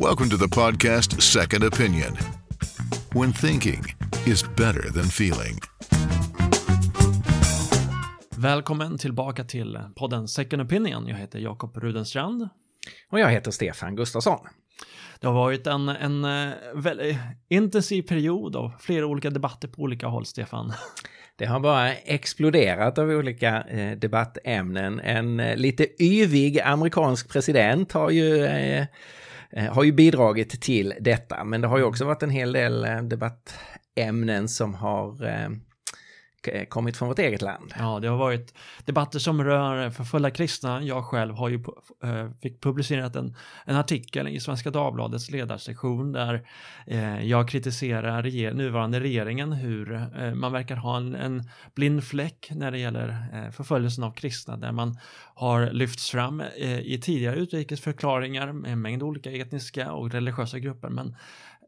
Welcome to the podcast Second Opinion. When thinking is better than feeling. Välkommen tillbaka till podden Second Opinion. Jag heter Jakob Rudenstrand. Och jag heter Stefan Gustafsson. Det har varit en, en eh, väldigt intensiv period av flera olika debatter på olika håll, Stefan. Det har bara exploderat av olika eh, debattämnen. En eh, lite yvig amerikansk president har ju, eh, eh, Eh, har ju bidragit till detta. Men det har ju också varit en hel del eh, debattämnen som har eh, Eh, kommit från vårt eget land. Ja, det har varit debatter som rör eh, förföljda kristna. Jag själv har ju eh, fick publicerat en, en artikel i Svenska Dagbladets ledarsektion där eh, jag kritiserar reger nuvarande regeringen hur eh, man verkar ha en, en blind fläck när det gäller eh, förföljelsen av kristna där man har lyfts fram i tidigare utrikesförklaringar med en mängd olika etniska och religiösa grupper men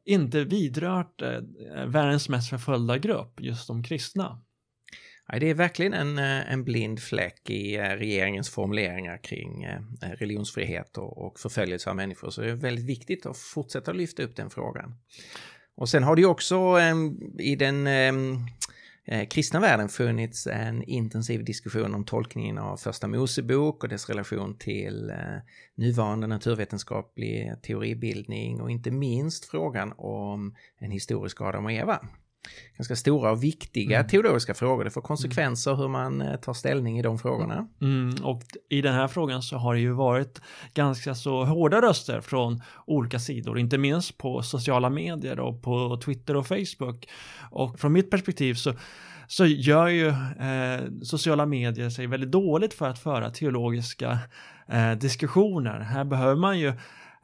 inte vidrört eh, världens mest förföljda grupp, just de kristna. Ja, det är verkligen en, eh, en blind fläck i eh, regeringens formuleringar kring eh, religionsfrihet och, och förföljelse av människor. Så det är väldigt viktigt att fortsätta lyfta upp den frågan. Och sen har det ju också ehm, i den ehm, kristna världen funnits en intensiv diskussion om tolkningen av första Mosebok och dess relation till nuvarande naturvetenskaplig teoribildning och inte minst frågan om en historisk Adam och Eva ganska stora och viktiga Mm. teologiska frågor. Det får konsekvenser hur man eh, tar ställning i de frågorna. Mm, och i den här frågan så har det ju varit ganska så hårda röster från olika sidor, inte minst på sociala medier och på Twitter och Facebook. Och från mitt perspektiv så, så gör ju eh, sociala medier sig väldigt dåligt för att föra teologiska eh, diskussioner. Här behöver man ju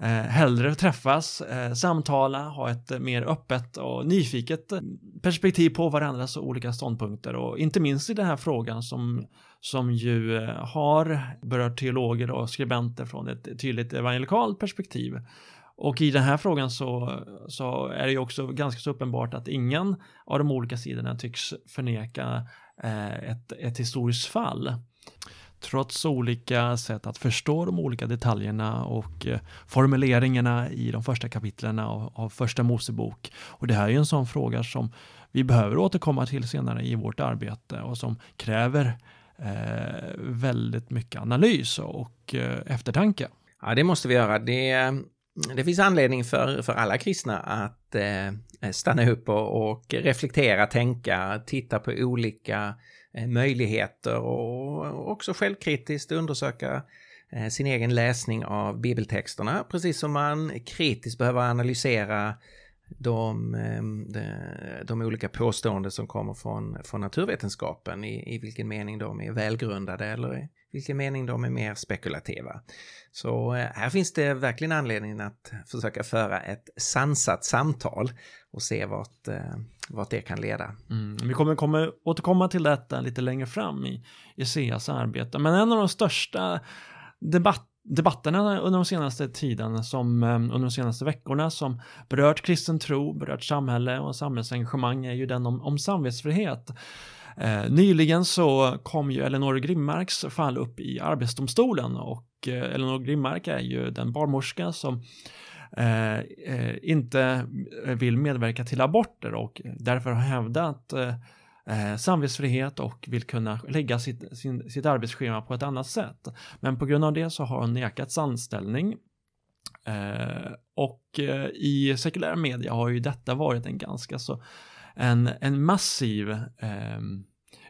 eh, hellre träffas, eh, samtala, ha ett eh, mer öppet och nyfiket eh, perspektiv på varandras olika ståndpunkter och inte minst i den här frågan som, som ju eh, har berört teologer och skribenter från ett tydligt evangelikalt perspektiv. Och i den här frågan så, så är det ju också ganska så uppenbart att ingen av de olika sidorna tycks förneka eh, ett, ett historiskt fall trots olika sätt att förstå de olika detaljerna och eh, formuleringarna i de första kapitlen av, av första Mosebok. Och det här är ju en sån fråga som vi behöver återkomma till senare i vårt arbete och som kräver eh, väldigt mycket analys och eh, eftertanke. Ja, det måste vi göra. Det, det finns anledning för, för alla kristna att eh, stanna upp och, och reflektera, tänka, titta på olika eh, Eh, möjligheter och också självkritiskt undersöka eh, sin egen läsning av bibeltexterna, precis som man kritiskt behöver analysera de, eh, de, de olika påståenden som kommer från, från naturvetenskapen, i, i vilken mening de är välgrundade eller i vilken mening de är mer spekulativa. Så eh, här finns det verkligen anledning att försöka föra ett sansat samtal och se vart, eh, vart det kan leda. Mm, vi kommer, kommer återkomma till detta lite längre fram i ICEAs arbete, men en av de största debatt debatterna under de senaste tiden, som eh, under de senaste veckorna som berört kristen tro, berört samhälle och samhällsengagemang är ju den om, om samvetsfrihet. Eh, nyligen så kom ju Elinor Grimmarks fall upp i Arbetsdomstolen och eh, Elinor Grimmark är ju den barnmorska som eh, eh, inte vill medverka till aborter och därför har hävdat eh, eh, samvetsfrihet och vill kunna lägga sitt, sin, sitt arbetsschema på ett annat sätt. Men på grund av det så har hon nekats anställning. Eh, och eh, i sekulär media har ju detta varit en ganska så en, en massiv eh,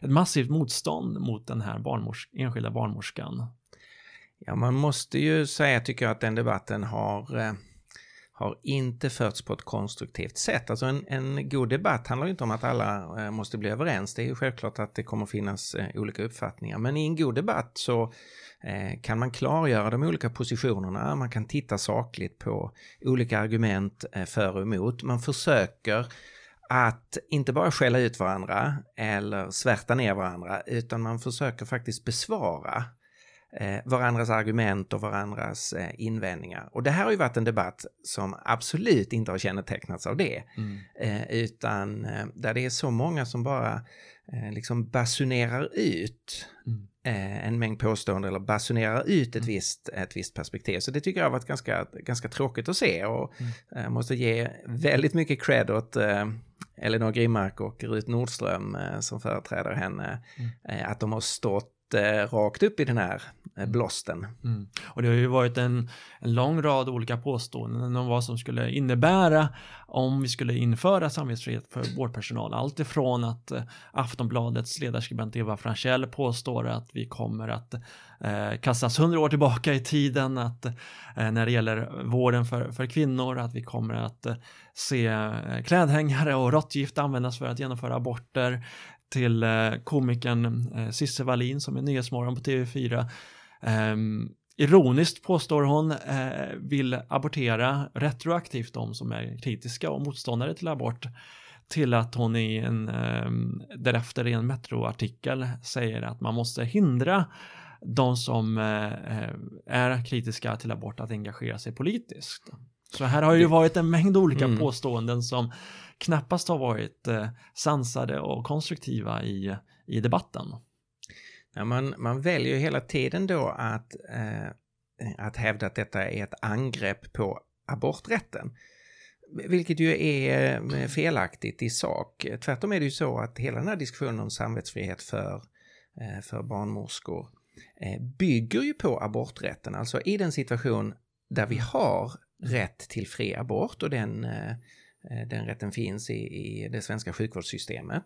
ett massivt motstånd mot den här barnmors enskilda barnmorskan. Ja, man måste ju säga, tycker jag, att den debatten har, eh, har inte förts på ett konstruktivt sätt. Alltså en, en god debatt handlar ju inte om att alla eh, måste bli överens. Det är ju självklart att det kommer finnas eh, olika uppfattningar. Men i en god debatt så eh, kan man klargöra de olika positionerna. Man kan titta sakligt på olika argument eh, för och emot. Man försöker att inte bara skälla ut varandra eller svärta ner varandra utan man försöker faktiskt besvara eh, varandras argument och varandras eh, invändningar. Och det här har ju varit en debatt som absolut inte har kännetecknats av det. Mm. Eh, utan där det är så många som bara liksom basunerar ut Mm. eh, en mängd påståenden eller basunerar ut ett, Mm. visst, ett visst perspektiv. Så det tycker jag har varit ganska, ganska tråkigt att se och Mm. jag måste ge väldigt mycket cred åt eh, Elinor Grimmark och Rut Nordström eh, som företräder henne. Mm. Eh, att de har stått eh, rakt upp i den här eh, blåsten. Mm. Och det har ju varit en, en lång rad olika påståenden om vad som skulle innebära om vi skulle införa samvetsfrihet för vårdpersonal. Allt ifrån att eh, Aftonbladets ledarskribent Eva Franchell påstår att vi kommer att eh, kastas hundra år tillbaka i tiden, att eh, när det gäller vården för, för kvinnor, att vi kommer att eh, se eh, klädhängare och råttgift användas för att genomföra aborter, till eh, komikern Sisse Cissi Wallin som är Nyhetsmorgon på TV4. Ehm, ironiskt påstår hon eh, vill abortera retroaktivt de som är kritiska och motståndare till abort till att hon i en, ehm, därefter i en Metro-artikel säger att man måste hindra de som är kritiska till abort att engagera sig politiskt. Så här har ju varit en mängd olika Mm. påståenden som knappast har varit eh, sansade och konstruktiva i, i debatten. Ja, man, man väljer hela tiden då att, eh, att hävda att detta är ett angrepp på aborträtten. Vilket ju är eh, felaktigt i sak. Tvärtom är det ju så att hela den här diskussionen om samvetsfrihet för, eh, för barnmorskor eh, bygger ju på aborträtten. Alltså i den situation där vi har rätt till fri abort och den, eh, eh, den rätten finns i, i det svenska sjukvårdssystemet.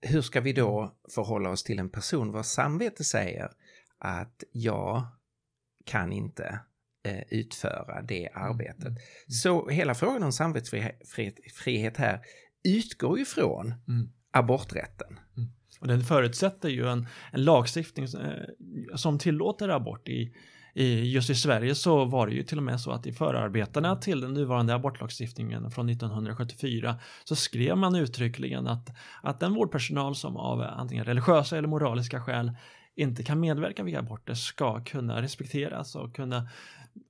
Hur ska vi då förhålla oss till en person vars samvete säger att jag kan inte eh, utföra det arbetet. Så hela frågan om samvetsfrihet här utgår ju från Mm. aborträtten. Och den förutsätter ju en, en lagstiftning som tillåter abort. I, i, just i Sverige så var det ju till och med så att i förarbetena till den nuvarande abortlagstiftningen från 1974 så skrev man uttryckligen att, att den vårdpersonal som av antingen religiösa eller moraliska skäl inte kan medverka vid aborter ska kunna respekteras och kunna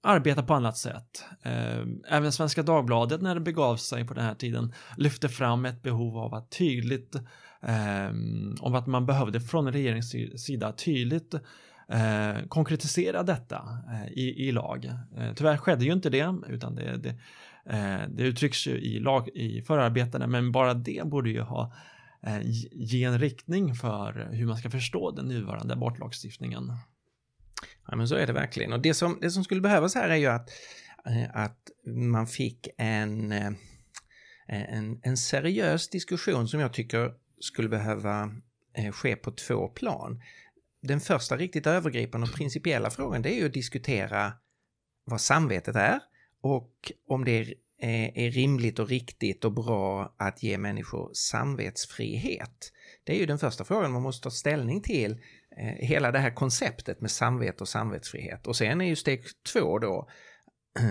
arbeta på annat sätt. Eh, även Svenska Dagbladet när det begav sig på den här tiden lyfte fram ett behov av att tydligt eh, om att man behövde från regeringens sida tydligt eh, konkretisera detta eh, i, i lag. Eh, tyvärr skedde ju inte det, utan det, det, eh, det uttrycks ju i, lag, i förarbetena, men bara det borde ju ha eh, ge en riktning för hur man ska förstå den nuvarande abortlagstiftningen. Ja, men så är det verkligen. Och det som, det som skulle behövas här är ju att, eh, att man fick en, eh, en, en seriös diskussion som jag tycker skulle behöva eh, ske på två plan. Den första riktigt övergripande och principiella frågan det är ju att diskutera vad samvetet är och om det är, eh, är rimligt och riktigt och bra att ge människor samvetsfrihet. Det är ju den första frågan man måste ta ställning till eh, hela det här konceptet med samvete och samvetsfrihet. Och sen är ju steg två då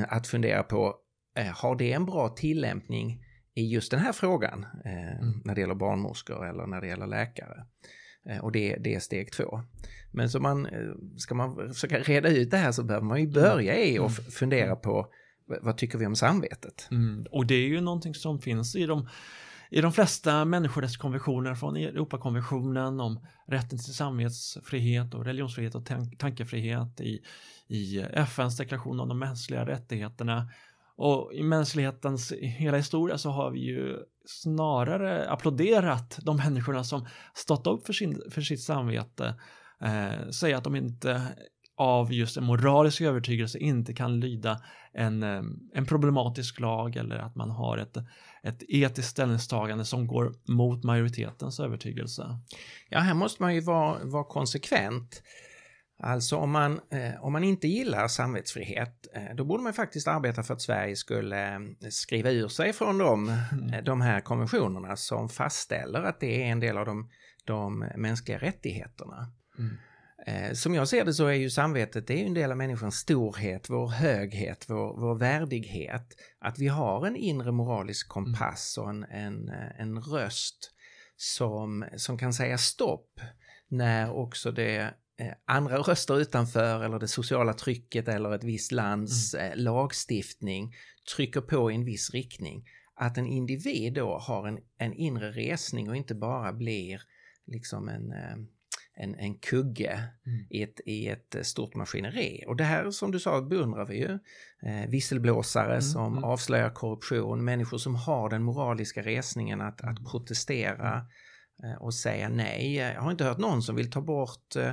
att fundera på, eh, har det en bra tillämpning i just den här frågan eh, Mm. när det gäller barnmorskor eller när det gäller läkare? Eh, och det, det är steg två. Men så man, eh, ska man försöka reda ut det här så behöver man ju börja i och f- fundera på v- vad tycker vi om samvetet? Mm. Och det är ju någonting som finns i de, i de flesta människorättskonventioner från Europakonventionen om rätten till samvetsfrihet och religionsfrihet och tank, tankefrihet i, i FNs deklaration om de mänskliga rättigheterna. Och i mänsklighetens hela historia så har vi ju snarare applåderat de människorna som stått upp för, sin, för sitt samvete, eh, säga att de inte av just en moralisk övertygelse inte kan lyda en, eh, en problematisk lag eller att man har ett, ett etiskt ställningstagande som går mot majoritetens övertygelse. Ja, här måste man ju vara, vara konsekvent. Alltså om man, eh, om man inte gillar samvetsfrihet, eh, då borde man faktiskt arbeta för att Sverige skulle eh, skriva ur sig från de, eh, de här konventionerna som fastställer att det är en del av de, de mänskliga rättigheterna. Mm. Som jag ser det så är ju samvetet det är en del av människans storhet, vår höghet, vår, vår värdighet. Att vi har en inre moralisk kompass och en, en, en röst som, som kan säga stopp när också det andra röster utanför eller det sociala trycket eller ett visst lands eh, lagstiftning trycker på i en viss riktning. att en individ då har en, en inre resning och inte bara blir liksom en, eh, en, en kugge mm. i, ett, i ett stort maskineri. Och det här som du sa beundrar vi ju. Eh, visselblåsare mm. som mm. avslöjar korruption, människor som har den moraliska resningen att, att mm. protestera eh, och säga nej. Jag har inte hört någon som vill ta bort eh,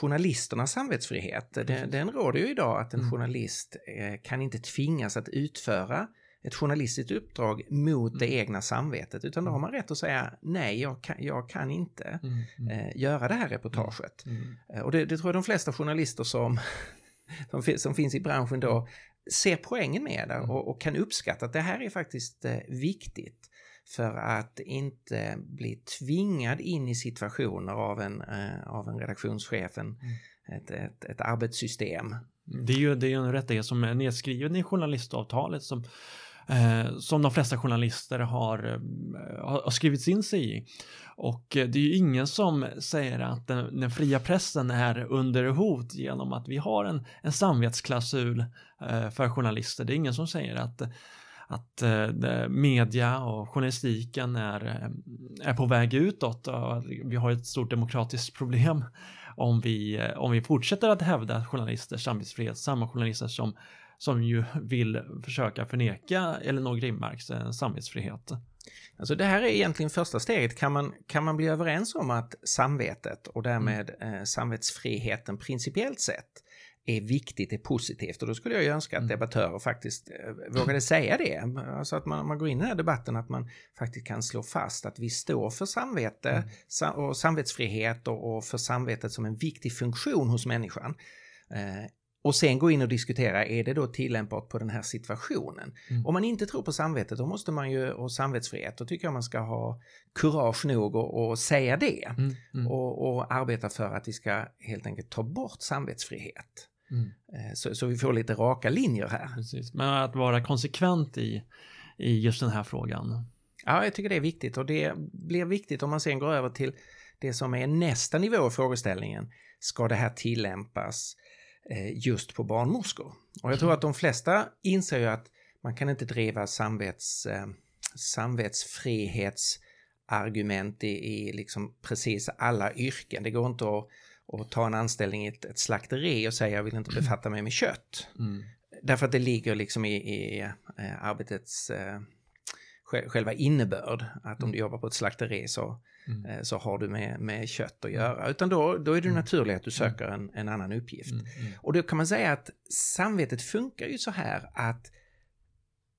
journalisternas samvetsfrihet. Den, den råder ju idag att en mm. journalist eh, kan inte tvingas att utföra ett journalistiskt uppdrag mot mm. det egna samvetet utan då har mm. man rätt att säga nej, jag kan, jag kan inte mm. mm. Eh, göra det här reportaget. Mm. mm. Eh, och det, det, tror jag de flesta journalister som, som, som, finns i branschen då ser poängen med det och, och, kan uppskatta att det här är faktiskt eh, viktigt för att inte bli tvingad in i situationer av en, eh, av en redaktionschef, en, ett, ett, ett arbetssystem. Det är ju det är en rättighet som är nedskriven i journalistavtalet som eh, som de flesta journalister har, eh, har skrivits in sig i. Och eh, det är ju ingen som säger att den, den, fria pressen är under hot genom att vi har en, en samvetsklausul eh, för journalister. Det är ingen som säger att att eh, media och journalistiken är, eh, är på väg utåt och vi har ett stort demokratiskt problem om vi, om vi fortsätter att hävda journalisters samvetsfrihet, samma journalister som som ju vill försöka förneka Elinor Grimmarks eh, samvetsfrihet. Alltså det här är egentligen första steget. Kan man, kan man bli överens om att samvetet och därmed mm. eh, samvetsfriheten principiellt sett är viktigt, är positivt och då skulle jag ju önska att mm. debattörer faktiskt eh, vågade säga det. Alltså att man, man går in i den här debatten att man faktiskt kan slå fast att vi står för samvete mm. och samvetsfrihet och, och, för samvetet som en viktig funktion hos människan. Eh, och sen gå in och diskutera, är det då tillämpbart på den här situationen? Mm. Om man inte tror på samvetet, då måste man ju, och samvetsfrihet, då tycker jag man ska ha kurage nog och, och säga det. Mm. Mm. Och, och, arbeta för att vi ska helt enkelt ta bort samvetsfrihet. Mm. Eh, så, så, vi får lite raka linjer här. Precis. Men att vara konsekvent i, i just den här frågan. Ja, jag tycker det är viktigt och det blir viktigt om man sen går över till det som är nästa nivå i frågeställningen. Ska det här tillämpas Eh, just på barnmorskor. Och jag tror att de flesta inser ju att man kan inte driva samvets, eh, samvetsfrihetsargument i, i liksom precis alla yrken. Det går inte att, att ta en anställning i ett, ett slakteri och säga jag vill inte befatta mig med kött. Mm. Därför att det ligger liksom i, i eh, arbetets eh, själva innebörd. Att om du jobbar på ett slakteri så mm. Eh, så har du med, med kött att göra. Utan då, då är det mm. naturligt att du mm. söker en, en annan uppgift. Mm. Mm. Och då kan man säga att samvetet funkar ju så här att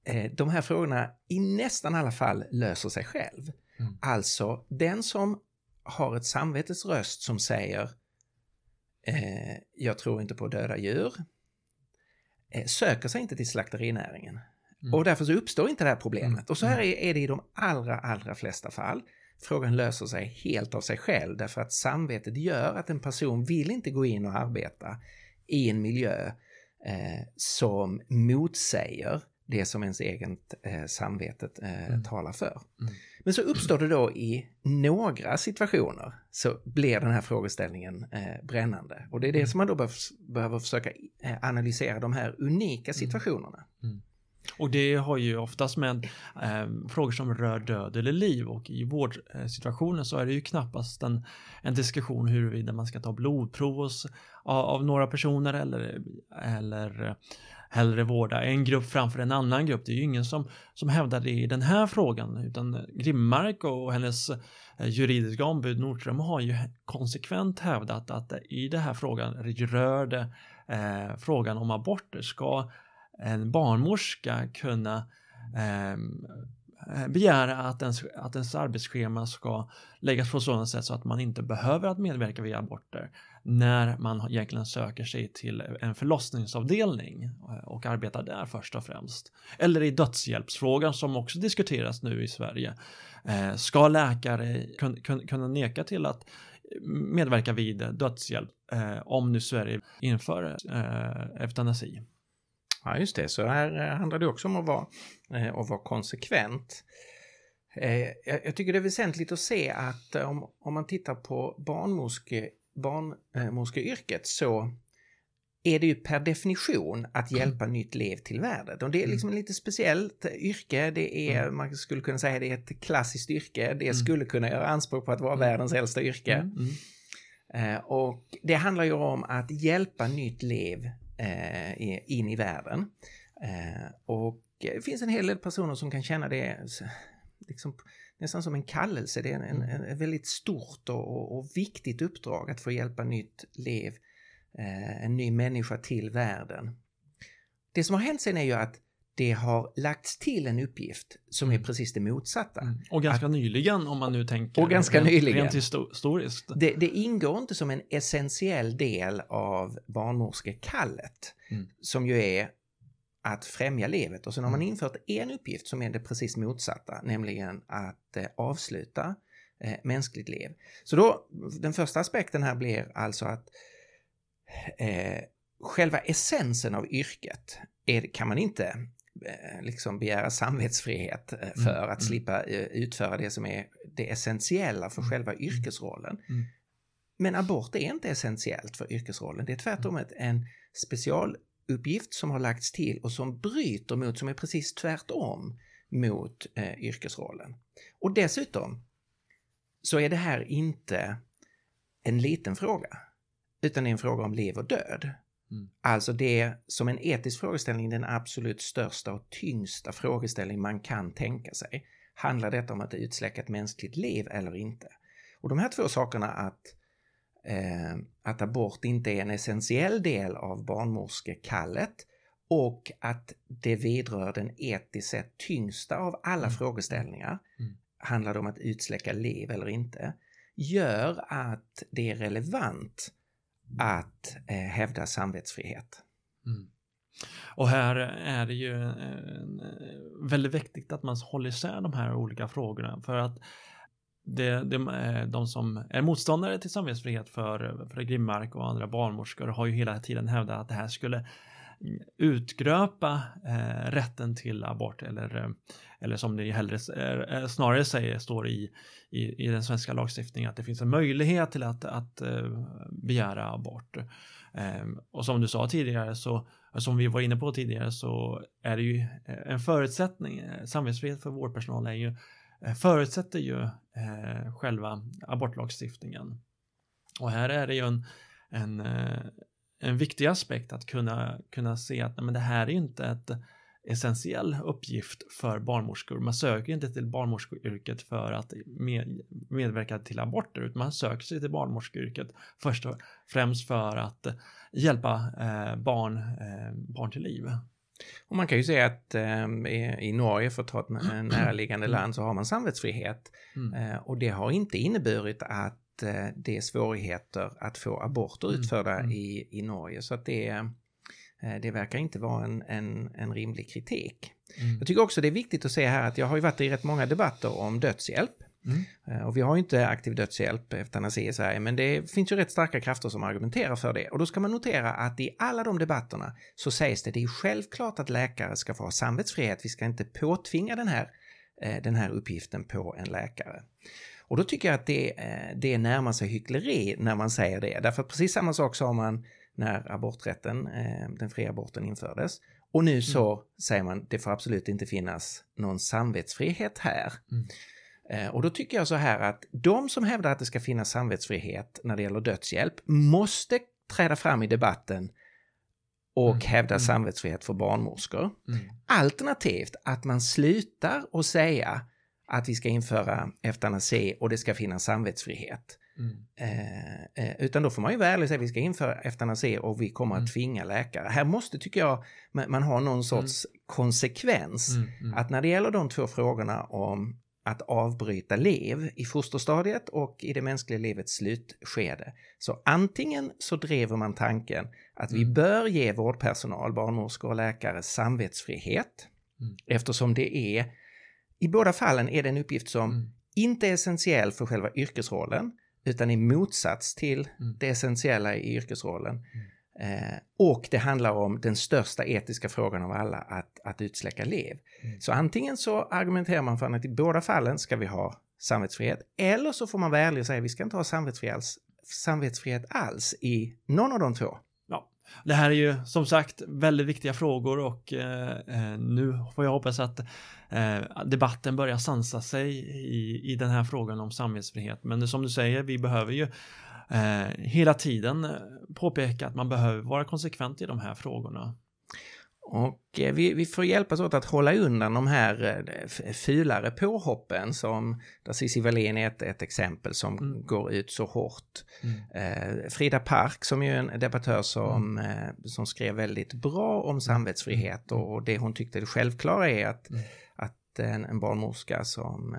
eh, de här frågorna i nästan alla fall löser sig själv. Mm. Alltså, den som har ett samvetets röst som säger eh, jag tror inte på döda djur, eh, söker sig inte till slakterinäringen. Mm. Och därför så uppstår inte det här problemet. Mm. Och så här är, är det i de allra, allra flesta fall. Frågan löser sig helt av sig själv därför att samvetet gör att en person vill inte gå in och arbeta i en miljö eh, som motsäger det som ens eget eh, samvetet eh, mm. talar för. Mm. Men så uppstår det då i några situationer så blir den här frågeställningen eh, brännande. Och det är det mm. som man då behöver, behöver försöka eh, analysera de här unika mm. situationerna. Mm. Och det har ju oftast med eh, frågor som rör död eller liv och i vårdsituationen så är det ju knappast en, en diskussion huruvida man ska ta blodprov hos, av, av, några personer eller, eller hellre vårda en grupp framför en annan grupp. Det är ju ingen som, som hävdar det i den här frågan utan Grimmark och hennes eh, juridiska ombud Nordström har ju konsekvent hävdat att i den här frågan rör det eh, frågan om aborter ska en barnmorska kunna eh, Eh, begära att ens, att ens arbetsschema ska läggas på sådant sätt så att man inte behöver att medverka vid aborter när man egentligen söker sig till en förlossningsavdelning eh, och arbetar där först och främst. Eller i dödshjälpsfrågan som också diskuteras nu i Sverige. Eh, ska läkare kunna neka till att medverka vid dödshjälp om nu Sverige inför eutanasi? Ja, just det. Så här eh, handlar det också om att vara, eh, att vara konsekvent. Eh, jag tycker det är väsentligt att se att om, om man tittar på barnmorske, barnmorskeyrket så är det ju per definition att hjälpa nytt liv till världen. Och det är liksom ett lite speciellt yrke. Det är, Mm. man skulle kunna säga det är ett klassiskt yrke. Det Mm. skulle kunna göra anspråk på att vara Mm. världens äldsta yrke. Mm, mm. Och det handlar ju om att hjälpa nytt liv in i världen. Eh, och det finns en hel del personer som kan känna det liksom, nästan som en kallelse. Det är en, en, en ett väldigt stort och, och, och viktigt uppdrag att få hjälpa nytt liv, eh, en ny människa till världen. Det som har hänt sen är ju att det har lagts till en uppgift som är precis det motsatta. Mm. Och ganska nyligen om man nu tänker. Och ganska rent, nyligen. Rent histo- historiskt. Det, det ingår inte som en essentiell del av barnmorskekallet Mm. som ju är att främja livet och sen har man Mm. infört en uppgift som är det precis motsatta, nämligen att eh, avsluta eh, mänskligt liv. Så då, den första aspekten här blir alltså att eh, själva essensen av yrket är, kan man inte liksom begära samvetsfrihet eh, för Mm, att mm. slippa eh, utföra det som är det essentiella för själva yrkesrollen. Mm. Men abort är inte essentiellt för yrkesrollen. Det är tvärtom ett, en specialuppgift som har lagts till och som bryter mot, som är precis tvärtom mot eh, yrkesrollen. Och dessutom så är det här inte en liten fråga, utan det är en fråga om liv och död. Mm. Alltså det som en etisk frågeställning, den absolut största och tyngsta frågeställning man kan tänka sig. Handlar detta om att utsläcka ett mänskligt liv eller inte? Och de här två sakerna att, eh, att abort inte är en essentiell del av barnmorskekallet och att det vidrör den etiskt sett tyngsta av alla Mm. frågeställningar, Mm. handlar det om att utsläcka liv eller inte, gör att det är relevant att eh, hävda samvetsfrihet. Mm. Och här är det ju eh, väldigt viktigt att man håller isär de här olika frågorna för att det, det, eh, de som är motståndare till samvetsfrihet för, för Grimmark och andra barnmorskor har ju hela tiden hävdat att det här skulle utgröpa eh, rätten till abort eller, eh, eller som det hellre, eh, eh, snarare säger står i, i, i den svenska lagstiftningen att det finns en möjlighet till att, att eh, begära abort. Eh, och som du sa tidigare så som vi var inne på tidigare så är det ju eh, en förutsättning, samvetsfrihet för vårdpersonal är ju, förutsätter ju eh, själva abortlagstiftningen. Och här är det ju en, en, eh, en viktig aspekt att kunna, kunna se att nej, men det här är inte ett essentiell uppgift för barnmorskor. Man söker inte till barnmorskeyrket för att med, medverka till aborter utan man söker sig till barnmorskeyrket först och främst för att hjälpa eh, barn, eh, barn till liv. Och man kan ju säga att eh, i, Norge, för att ta ett nä- närliggande Mm. land, så har man samvetsfrihet. Mm. Och det har inte inneburit att det är svårigheter att få aborter Mm, utförda mm. i, i Norge. Så att det, eh, det verkar inte vara en, en, en rimlig kritik. Mm. Jag tycker också det är viktigt att se här att jag har ju varit i rätt många debatter om dödshjälp. Mm. Eh, Och vi har ju inte aktiv dödshjälp, eutanasi i Sverige, men det finns ju rätt starka krafter som argumenterar för det. Och då ska man notera att i alla de debatterna så sägs det, det är självklart att läkare ska få ha samvetsfrihet, vi ska inte påtvinga den här, eh, den här uppgiften på en läkare. Och då tycker jag att det, eh, det närmar sig hyckleri när man säger det, därför att precis samma sak sa man när aborträtten, eh, den fria aborten infördes. Och nu så säger man, det får absolut inte finnas någon samvetsfrihet här. Mm. Eh, Och då tycker jag så här att de som hävdar att det ska finnas samvetsfrihet när det gäller dödshjälp måste träda fram i debatten och Mm, hävda mm. samvetsfrihet för barnmorskor. Mm. Alternativt att man slutar och säga att vi ska införa eutanasi och det ska finnas samvetsfrihet. Mm. Eh, eh, utan då får man ju vara ärlig och säga vi ska införa eutanasi och vi kommer Mm. att tvinga läkare. Här måste, tycker jag, man, man ha någon sorts konsekvens. Mm. Mm. Att när det gäller de två frågorna om att avbryta liv i fosterstadiet och i det mänskliga livets slutskede. Så antingen så driver man tanken att vi Mm. bör ge vårdpersonal, barnmorskor och läkare samvetsfrihet Mm. eftersom det är, i båda fallen är det en uppgift som Mm. inte är essentiell för själva yrkesrollen utan i motsats till Mm. det essentiella i yrkesrollen. Eh, och det handlar om den största etiska frågan av alla, att, att utsläcka liv. Mm. Så antingen så argumenterar man för att i båda fallen ska vi ha samvetsfrihet, eller så får man vara ärlig och säga att vi ska inte ha samvetsfrihet alls, samvetsfrihet alls i någon av de två. Det här är ju som sagt väldigt viktiga frågor och eh, eh, nu får jag hoppas att eh, debatten börjar sansa sig i, i den här frågan om samvetsfrihet. Men som du säger, vi behöver ju eh, hela tiden påpeka att man behöver vara konsekvent i de här frågorna. Och eh, vi, vi får hjälpas åt att hålla undan de här eh, fulare påhoppen som där Cissi Wallin är ett, ett exempel som mm. går ut så hårt. Mm. Eh, Frida Park som är en debattör som, mm. som skrev väldigt bra om mm. samvetsfrihet och, och det hon tyckte det självklara är att, mm. att en, en barnmorska som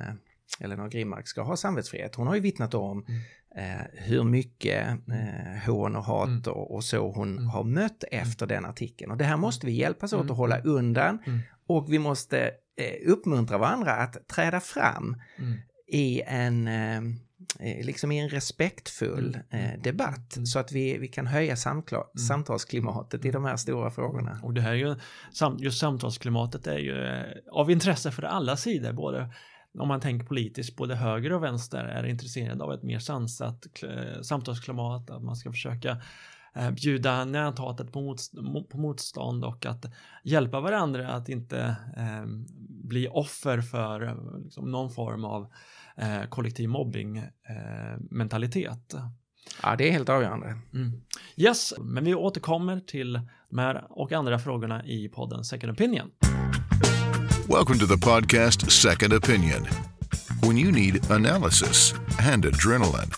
Eleanor Grimmark ska ha samvetsfrihet. Hon har ju vittnat om mm eh, hur mycket eh, hån och hat mm. och, och, så hon mm. har mött efter den artikeln. Och det här måste vi hjälpas åt att mm. hålla undan mm. och vi måste eh, uppmuntra varandra att träda fram mm. i en eh, eh, liksom i en respektfull eh, debatt mm. så att vi, vi kan höja samkla, mm. samtalsklimatet i de här stora frågorna. Och det här är ju, just samtalsklimatet är ju av intresse för alla sidor, både om man tänker politiskt, både höger och vänster är intresserade av ett mer sansat samtalsklimat, att man ska försöka eh, bjuda näthatet på, mot, på motstånd och att hjälpa varandra att inte eh, bli offer för liksom, någon form av eh, kollektiv mobbing eh, mentalitet. Ja, det är helt avgörande. Mm. Yes, men vi återkommer till de här och andra frågorna i podden Second Opinion. Welcome to the podcast Second Opinion. When you need analysis and adrenaline